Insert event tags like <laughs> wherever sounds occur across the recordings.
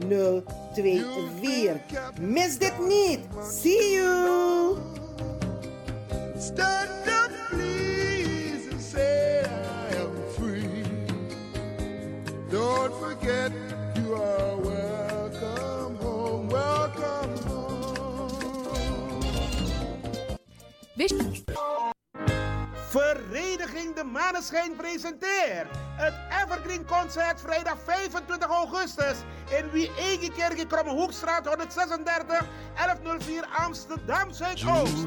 0 2 4. Mis dit niet! See you! Stand up, please, and say I am free. Don't forget you are welcome home, welcome home. Vereniging De Maneschijn presenteert het Evergreen Concert vrijdag 25 augustus in Wie-Egekerk in Krommehoekstraat 136 1104 Amsterdam Zuidoost.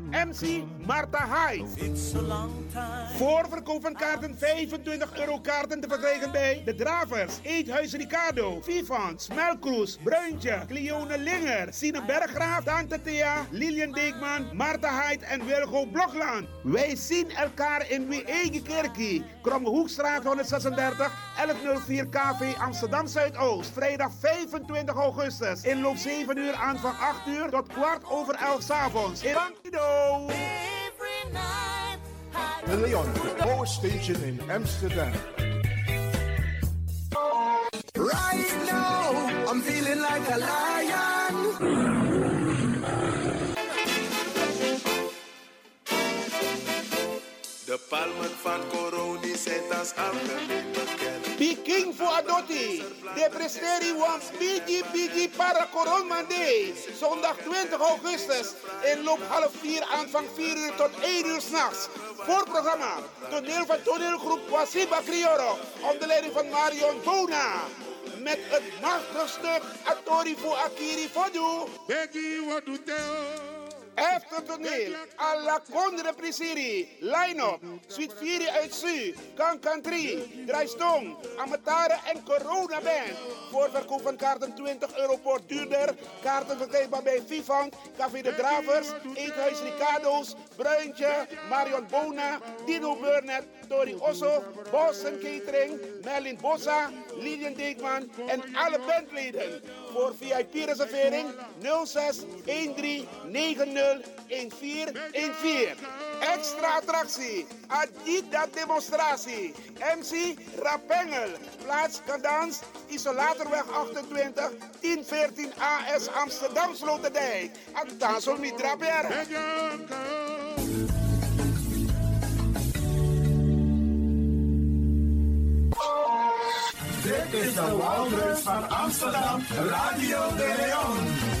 MC Marta Hyde. Voorverkoop van kaarten 25 euro kaarten te verkrijgen bij De Dravers, Eethuis Ricardo, Vivant, Smelkroes, Bruintje, Cleone Linger, Sine Berggraaf, Tante Thea, Lilian Deekman, Marta Hyde en Wilgo Blokland. Wij zien elkaar in Wie-Egekerkie, Kromme Hoekstraat 136, 1104 KV Amsterdam Zuidoost. Vrijdag 25 augustus. Inloop 7 uur aan van 8 uur tot kwart over 11 s avonds. In Bankido. De Leon, Power Station in Amsterdam. Right now, I'm feeling like a lion. Palmen van Coroni zijn als algemeen bekend. Peking voor Adotti. De presteri wants Bigi Bigi para Coronmande. Zondag 20 augustus. Inloop half 4 aanvang 4 uur tot 1 uur s'nachts. Voorprogramma. Toneel van toneelgroep Wasiba Crioro. Onder leiding van Marion Bona. Met het machtige stuk Atori voor Akiri Fodu. Becky, what Efter toneel, alla Condre Prisiri, line-up, Suite 4 uit Su, Kankan 3, Draaistong, Amatare en Corona Band. Voorverkoop van kaarten 20 euro per duurder. Kaarten verkrijgbaar bij Vivant, Café de Dravers, Eethuis Ricardo's, Bruintje, Marion Bona, Dino Burnett, Tori Osso, Boston Catering, Merlin Bossa, Lilian Deekman en alle bandleden. Voor VIP-reservering 06 13 90 1414. Extra attractie, Adida demonstratie. MC Rapengel, plaats Kadans, Isolatorweg 28, 1014 AS Amsterdam Sloterdijk. Atansel Mitraper. Dit is de Wouders van Amsterdam, Radio de Leon.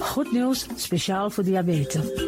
Goed nieuws, speciaal voor diabetes.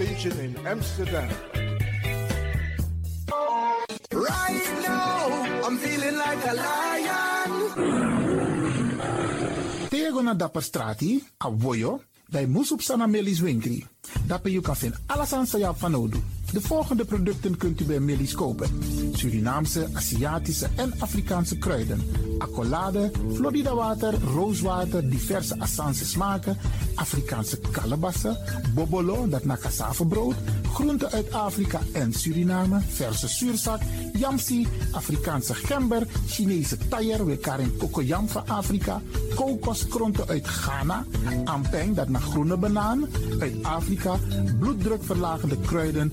Station in Amsterdam. Right now, I'm feeling like a lion. Tego na dapper strati, a voyo, bij Moesop Sana Melis Winkri. Dapper you kan vinden alles aan Sayap van Odu. De volgende producten kunt u bij Melis kopen. Surinaamse, Aziatische en Afrikaanse kruiden. Accolade, Florida water, rooswater, diverse Assange smaken. Afrikaanse kalebassen, bobolo, dat na cassavebrood. Groenten uit Afrika en Suriname, verse zuurzak, yamsi, Afrikaanse gember, Chinese taier, we karin kokoyam van Afrika, kokoskronten uit Ghana, ampeng, dat naar groene banaan, uit Afrika, bloeddrukverlagende kruiden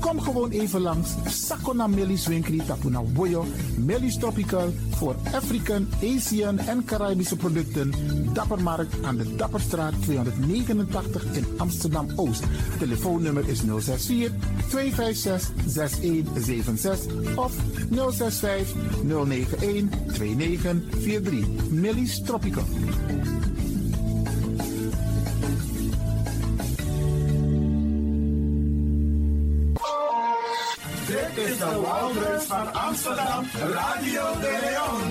Kom gewoon even langs Sakona Melis Winkri Tapuna Boyo, Melis Tropical voor African, Asian en Caribische producten. Dappermarkt aan de Dapperstraat 289 in Amsterdam Oost. Telefoonnummer is 064 256 6176 of 065 091 2943. Melis Tropical. Is de Wouders van Amsterdam, Radio de Leon.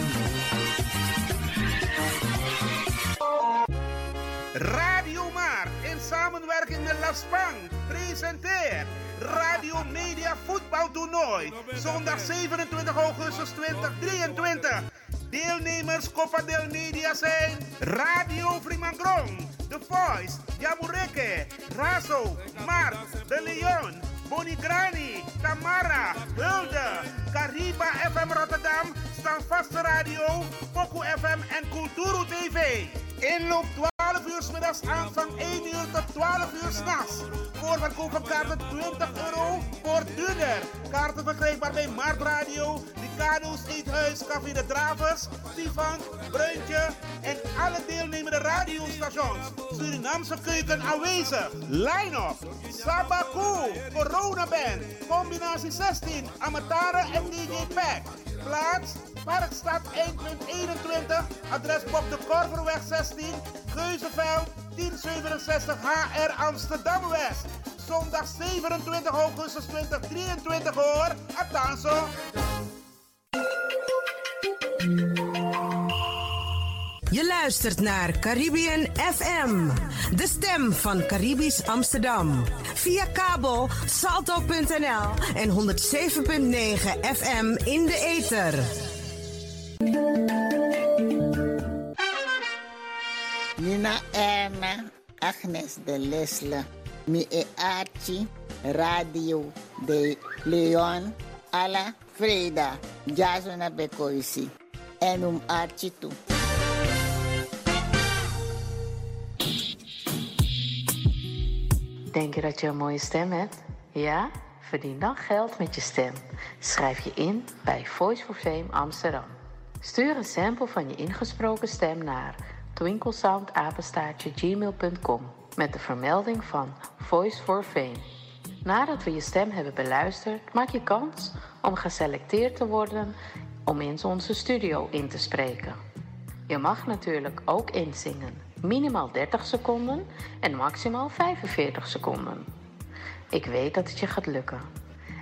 Radio Maar in samenwerking met La Spang presenteert Radio Media Voetbaltoernooi. Zondag 27 augustus 2023. Deelnemers Copa del Media zijn Radio Frimangrong, The Voice, Jamureke, Razo, Mark, De Leon, Bonigrani, Tamara, Hulde, Cariba FM Rotterdam, Standvaste Radio, Poku FM en Kulturu TV. Inloop 12 uur 's middags aanvang 1 uur tot 12 uur s'nachts. Voorverkoop van kaarten 20 euro voor duurder. Kaarten verkrijgbaar bij Mart Radio, Ricardo's Eethuis, Café de Dravers, Stefan, Bruintje en alle deelnemende radiostations. Surinaamse keuken aanwezig. Line-up. Sabaku, Corona Band, combinatie 16, Amatara en DJ Pack. Plaats Parkstad 1.21, adres Bob de Korverweg 16, Geuzenveld 1067 HR Amsterdam West. Zondag 27 augustus 2023 hoor. Atanso. Je luistert naar Caribbean FM, de stem van Caribisch Amsterdam. Via kabel salto.nl en 107.9 FM in de ether. Nina Erna, Agnes de Lesle, mi e Radio de Leon, alla Freda, Jasona Bekoisi, en um Archie toe. Denk je dat je een mooie stem hebt? Ja? Verdien dan geld met je stem. Schrijf je in bij Voice for Fame Amsterdam. Stuur een sample van je ingesproken stem naar twinklesoundapenstaartje.gmail.com met de vermelding van Voice for Fame. Nadat we je stem hebben beluisterd, maak je kans om geselecteerd te worden om in onze studio in te spreken. Je mag natuurlijk ook inzingen, minimaal 30 seconden en maximaal 45 seconden. Ik weet dat het je gaat lukken.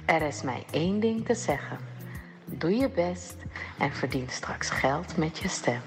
Er is mij één ding te zeggen. Doe je best en verdien straks geld met je stem.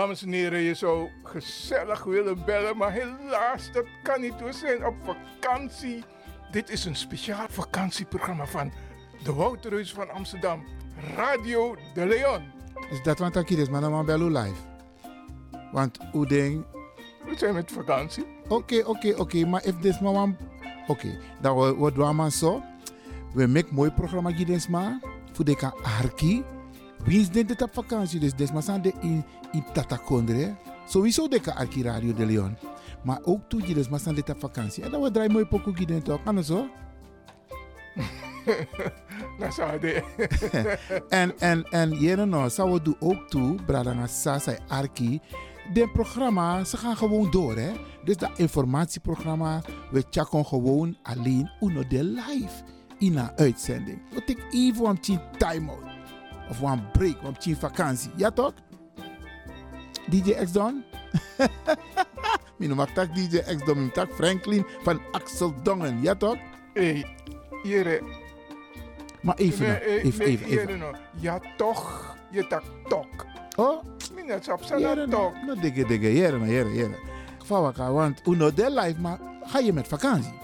Dames en heren, je zou gezellig willen bellen, maar helaas, dat kan niet. We zijn op vakantie. Dit is een speciaal vakantieprogramma van de Wouterhuis van Amsterdam, Radio de Leon. Is dat wat ik is, maar dan bellen live. Want hoe denk... We zijn met vakantie. Oké, oké, oké, maar if dit one... Oké, dan doen we maar zo. We maken mooi programma gids maar. Voor de arki. Wie is dit op vakantie? Dus des maar de in, in Tatakondre. Sowieso de arki Radio de Leon. Maar ook toe je dus maar dit op vakantie. En dan we draaien mooi pokoe gids toch? Het zo? Dat zou de. <laughs> en, en, en, jere no, zou we doen ook toe, Bradanga Sasa Arki. De programma, ze gaan gewoon door, hè. Dus dat informatieprogramma, we checken gewoon alleen uno de live in een uitzending. We take even een time-out. Of een break, een vakantie. Ja toch? DJ X Don? <laughs> Mijn mag tak DJ X Don, mijn tak Franklin van Axel Dongen. Ja toch? Hey, jere. Maar even, nog, eh, even, even, even. no. Ja toch, je tak tok. Oh? Minat sap Jere, sana no, tok. no digge, digge, jere, no, jere, jere. Vawaka, want uno de live, maar ga je met vakantie?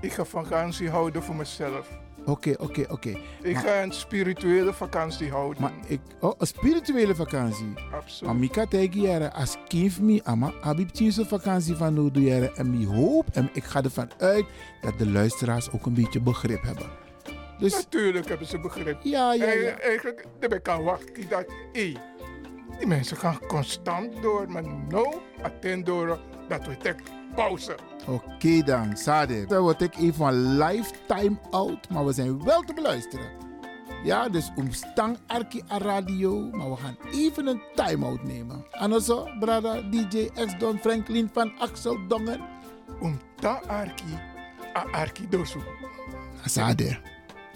Ik ga vakantie houden voor mezelf. Oké, oké, oké. Ik Maar- ga een spirituele vakantie houden. Maar ik, oh, een spirituele vakantie. Absoluut. Maar ik kan tegen als kind me, ama, heb ik vakantie van doe jaren. En ik hoop, en ik ga ervan uit, dat de luisteraars ook een beetje begrip hebben. Dus, Natuurlijk hebben ze begrip. Ja, ja, ja. Eigen- Eigenlijk, daar ik kan wachten dat, hé, die mensen gaan constant door, maar no attend door dat we tek pauze. Oké dan, Sade. Dan word ik even een lifetime out, maar we zijn wel te beluisteren. Ja, dus omstang Arki a radio, maar we gaan even een time-out nemen. Anoso, brada, DJ X-Don Franklin van Axel Dongen. Omta Arki, a Arki dosu. Asade.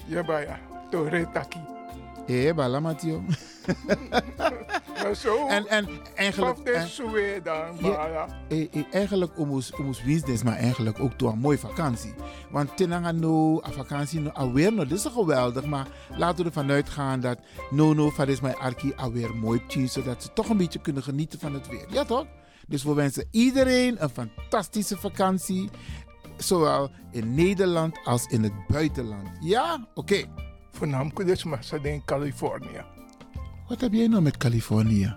Ja, baya, tore taki. Eh, balamatio. <laughs> En, en eigenlijk... En- eh, eh, eigenlijk omus omus business, maar eigenlijk ook toe een mooie vakantie. Want tenanga no, a vakantie no, alweer no, dit is geweldig. Maar laten we ervan uitgaan dat no no, van is mijn arki alweer mooi tien, zodat ze toch een beetje kunnen genieten van het weer. Ja toch? Dus we wensen iedereen een fantastische vakantie. Zowel in Nederland als in het buitenland. Ja? Oké. Voornamelijk dus maar in Californië. Wat heb jij nou met Californië?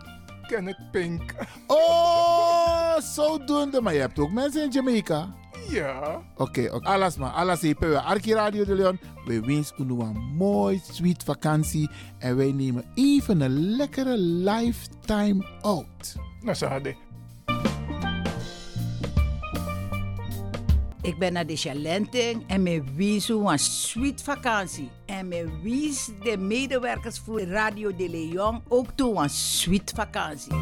Kenneth Pink. Oh, zodoende. Maar je hebt ook mensen in Jamaica. Ja. Oké, oké. alles maar. Alles. We Arki Radio de Leon. We wensen u een mooi, sweet vakantie. En wij nemen even een lekkere lifetime out. Nou, ze hadden. Ik ben naar de Chalenting en me wies een sweet vakantie. En me wies de medewerkers voor Radio de Leon ook toe een sweet vakantie.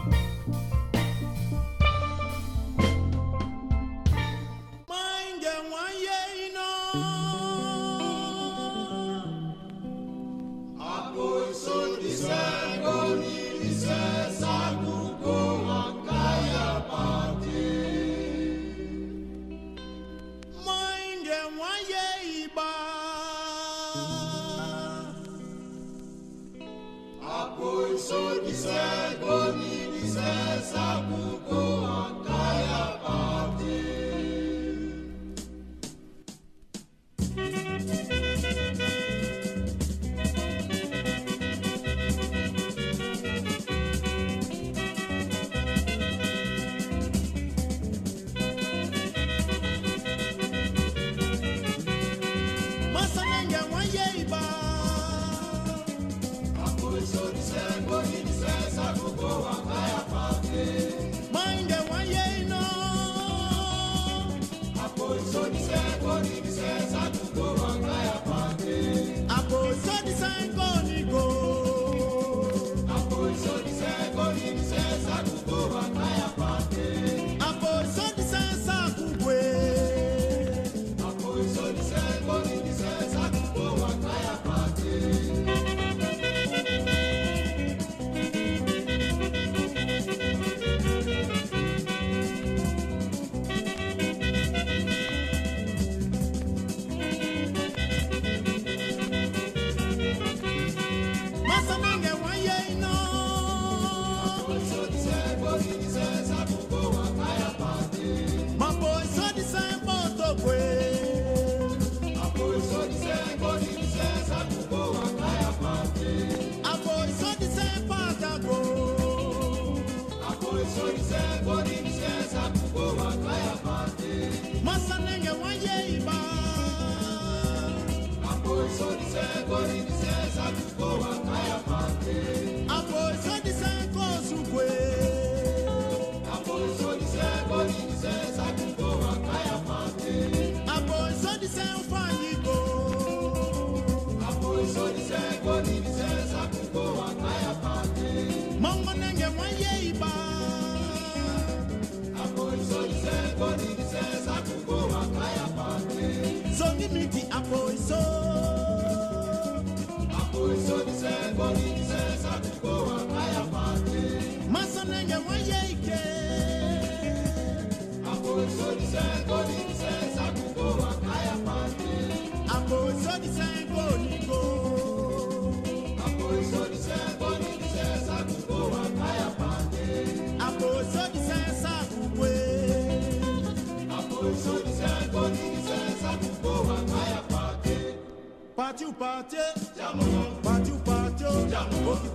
party, party, party, party, party, party, party, party, party,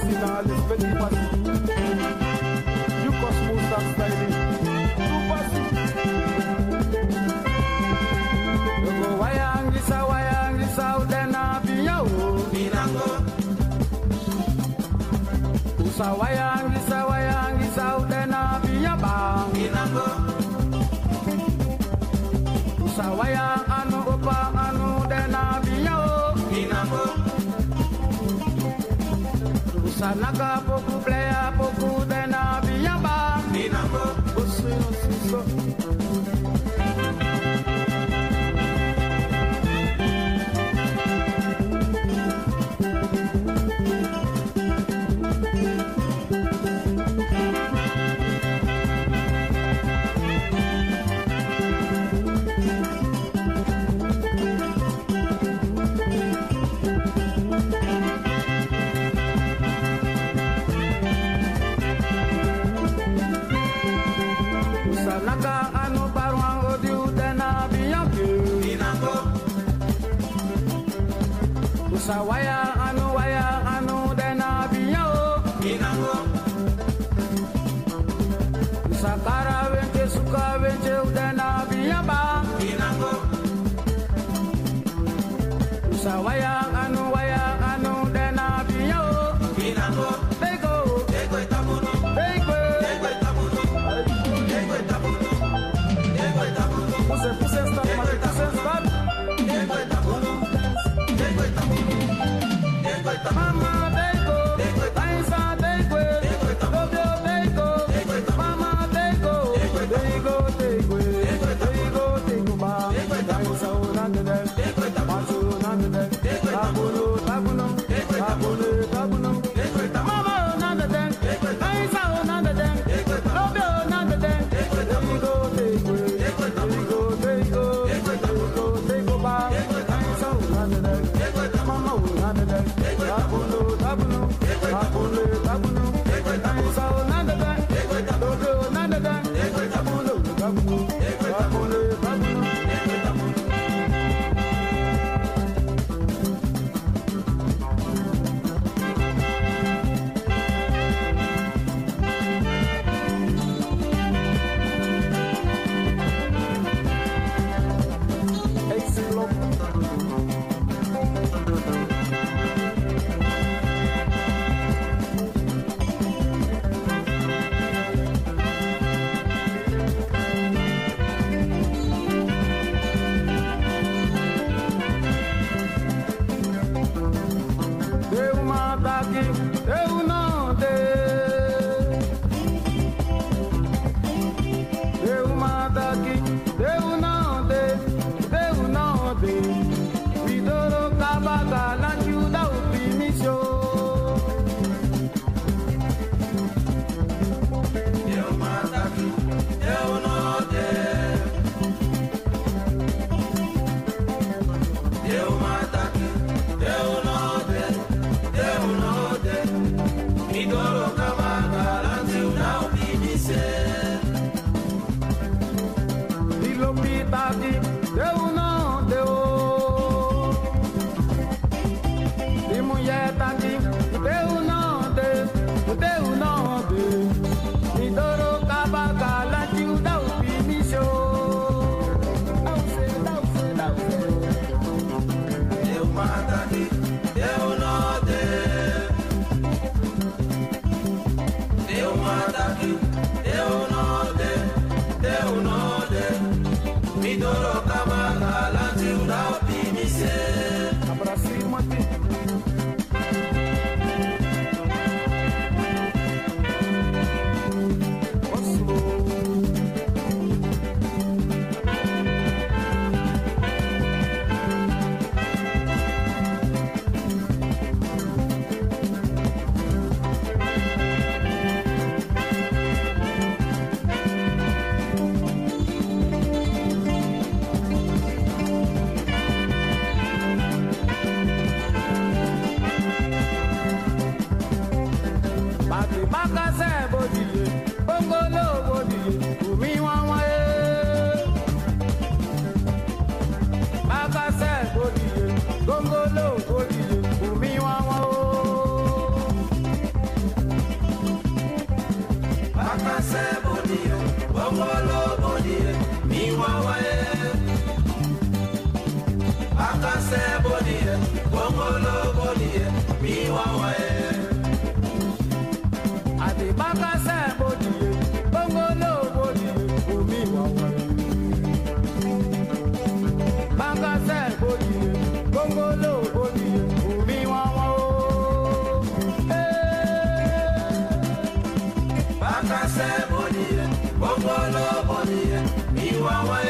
facile, hein, l'espèce du passé. Sanagapo Sawaya. Bongo lobo ni, miwa wae.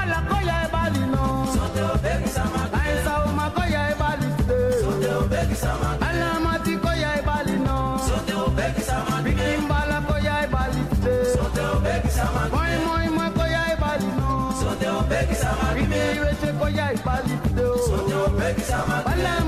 Mimi you boya ipalido. Sote opeki samate. Bala.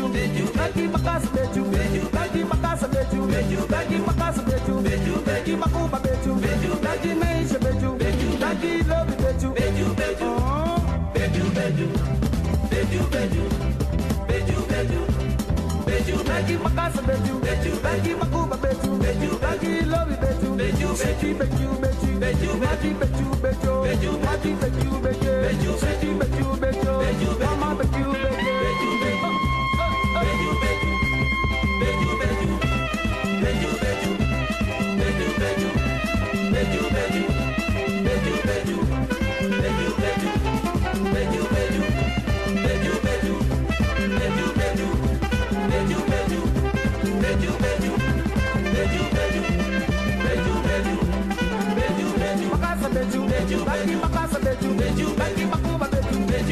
beju beju bagi makas beju beju bagi makas beju beju bagi makas beju beju bagi makuba beju beju bagi neisha beju beju bagi love beju beju beju beju beju beju beju beju beju beju bagi makas beju beju bagi makuba beju beju bagi love beju beju beju beju beju beju bagi beju beju beju bagi beju beju beju beju beju beju mama beju beju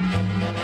Música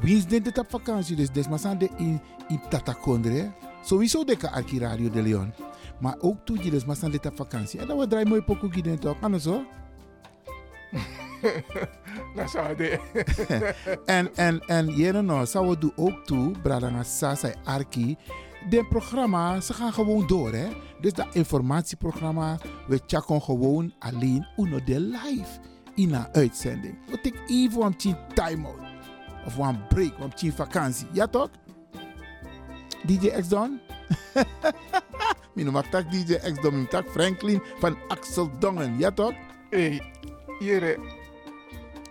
Wie is dit op vakantie? Dus des maar de in, in Tatakondre. Sowieso de arki Radio de Leon. Maar ook toe gides maar zijn dit op vakantie. En dan we draaien mooi pokoe gides toch? Anders zo? Dat <laughs> zou de. <laughs> en, en, en, jere nou, zou we doen ook toe, Bradanga Sasa Arki. De programma, ze gaan gewoon door, hè. Dus dat informatieprogramma, we checken gewoon alleen uno de live in een uitzending. We take even een tien time-out. Of een break, een tien vakantie. Ja toch? DJ X Don? <laughs> Mijn mag tak DJ X Don, mijn tak Franklin van Axel Dongen. Ja toch? Hey, jere.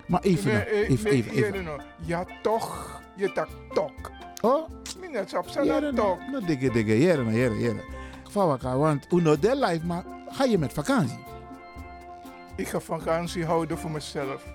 Maar even, nog, eh, even, even, even. nou. Ja, toch. Je tak tok. Oh? Minnet op Jere zijn nou, tok. nou, dikke, dikke, jere, nou, jere, jere. Vawaka, want uno de live, maar ga je met vakantie? Ik ga vakantie houden voor mezelf.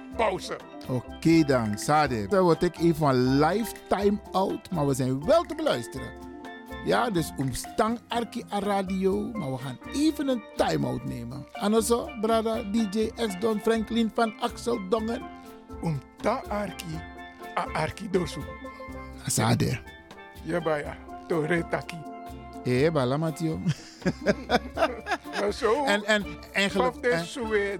pauze. Oké dan, Sade. Dan word ik even een lifetime out, maar we zijn wel te beluisteren. Ja, dus omstang Arki a radio, maar we gaan even een time-out nemen. En zo, brada DJ X Don Franklin van Axel Dongen. Omta Arki, a Arki dosu. Sade. Ja, baya, tore taki. Eh, bala Mathieu. <laughs> Maar zo, En, en eigenlijk...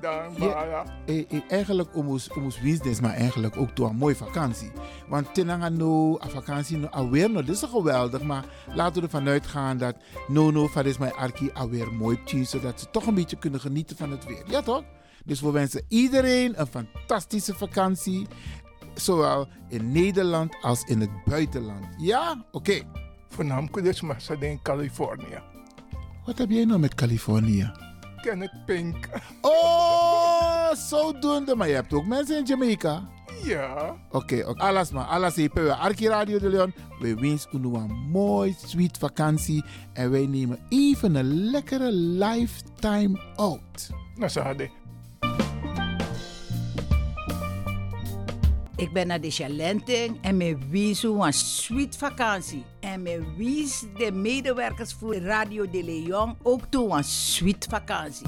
Dan, Ja, eh, eh, eigenlijk omus business, maar eigenlijk ook door een mooie vakantie. Want tenanga no, a vakantie no, alweer no, dit is geweldig, maar laten we ervan uitgaan dat no no, van is mijn arki alweer mooi tien, zodat ze toch een beetje kunnen genieten van het weer. Ja toch? Dus we wensen iedereen een fantastische vakantie, zowel in Nederland als in het buitenland. Ja? Oké. Voornamelijk dus ze in Californië. Wat heb jij nou met Californië? Kenneth Pink. Oh, zodoende. Maar je hebt ook mensen in Jamaica. Ja. Oké, oké. alles maar. Alles Arki Radio de Leon. We wensen u een mooi, sweet vakantie. En wij nemen even een lekkere lifetime out. Nou, hadden. Ik ben naar de Chalenting en me wies een sweet vakantie. En me wies de medewerkers voor Radio de Leon ook toe een sweet vakantie.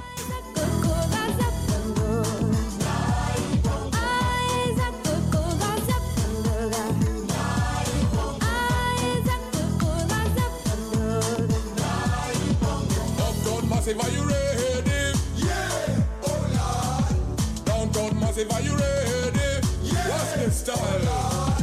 Massive, are you ready? Yeah, oh Lord. Downtown Massive, are you ready? Yeah, what's the style? Oh,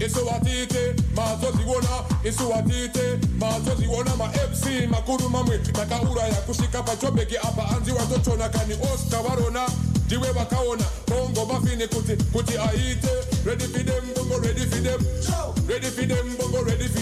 isuwatite mazoziwona isuwatite mazoziwona ma mc makuru mamwe takaura ya kusvika pachobheki apa. Anzi watochona kani oscar varona ndiwe vakaona bongo mafini kuti kuti aite. Ready for them bongo ready for them. Ready for them bongo ready for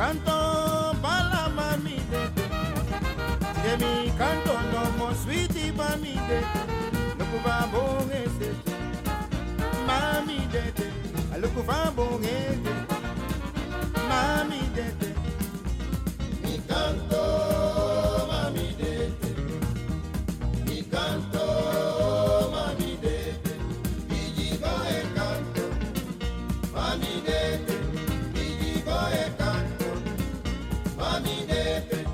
canto para la mami de mi canto no mo sweetie mami de no kuva bon este mami de te alu kuva bon este. mami dete.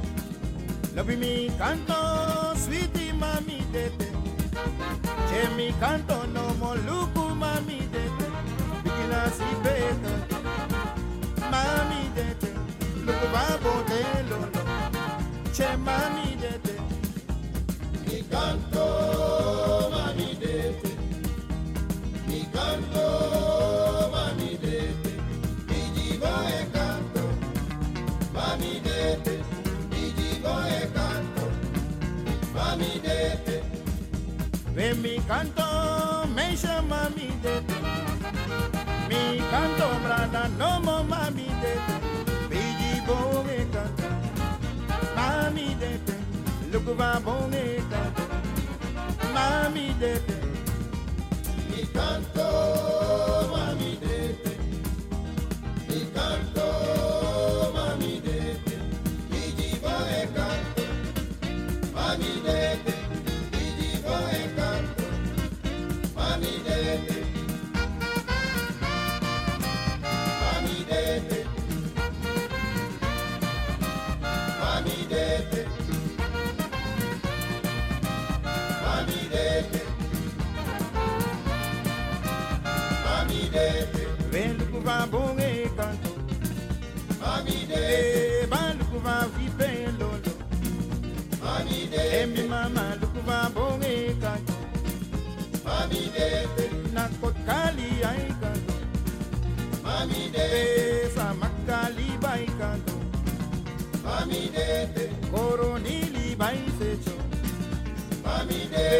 Love mi canto, sweetie mami dete. Che mi canto no moluku mami dete. Bikina si beta. Mami dete. Luku babo de lolo. Che mami dete. Mi canto. vai bonita, mami de Me canto. Depe Nakot Kali Aikando Mami Depe Pesa Makali Baikando Mami Depe Koronili Baisecho. Mami Depe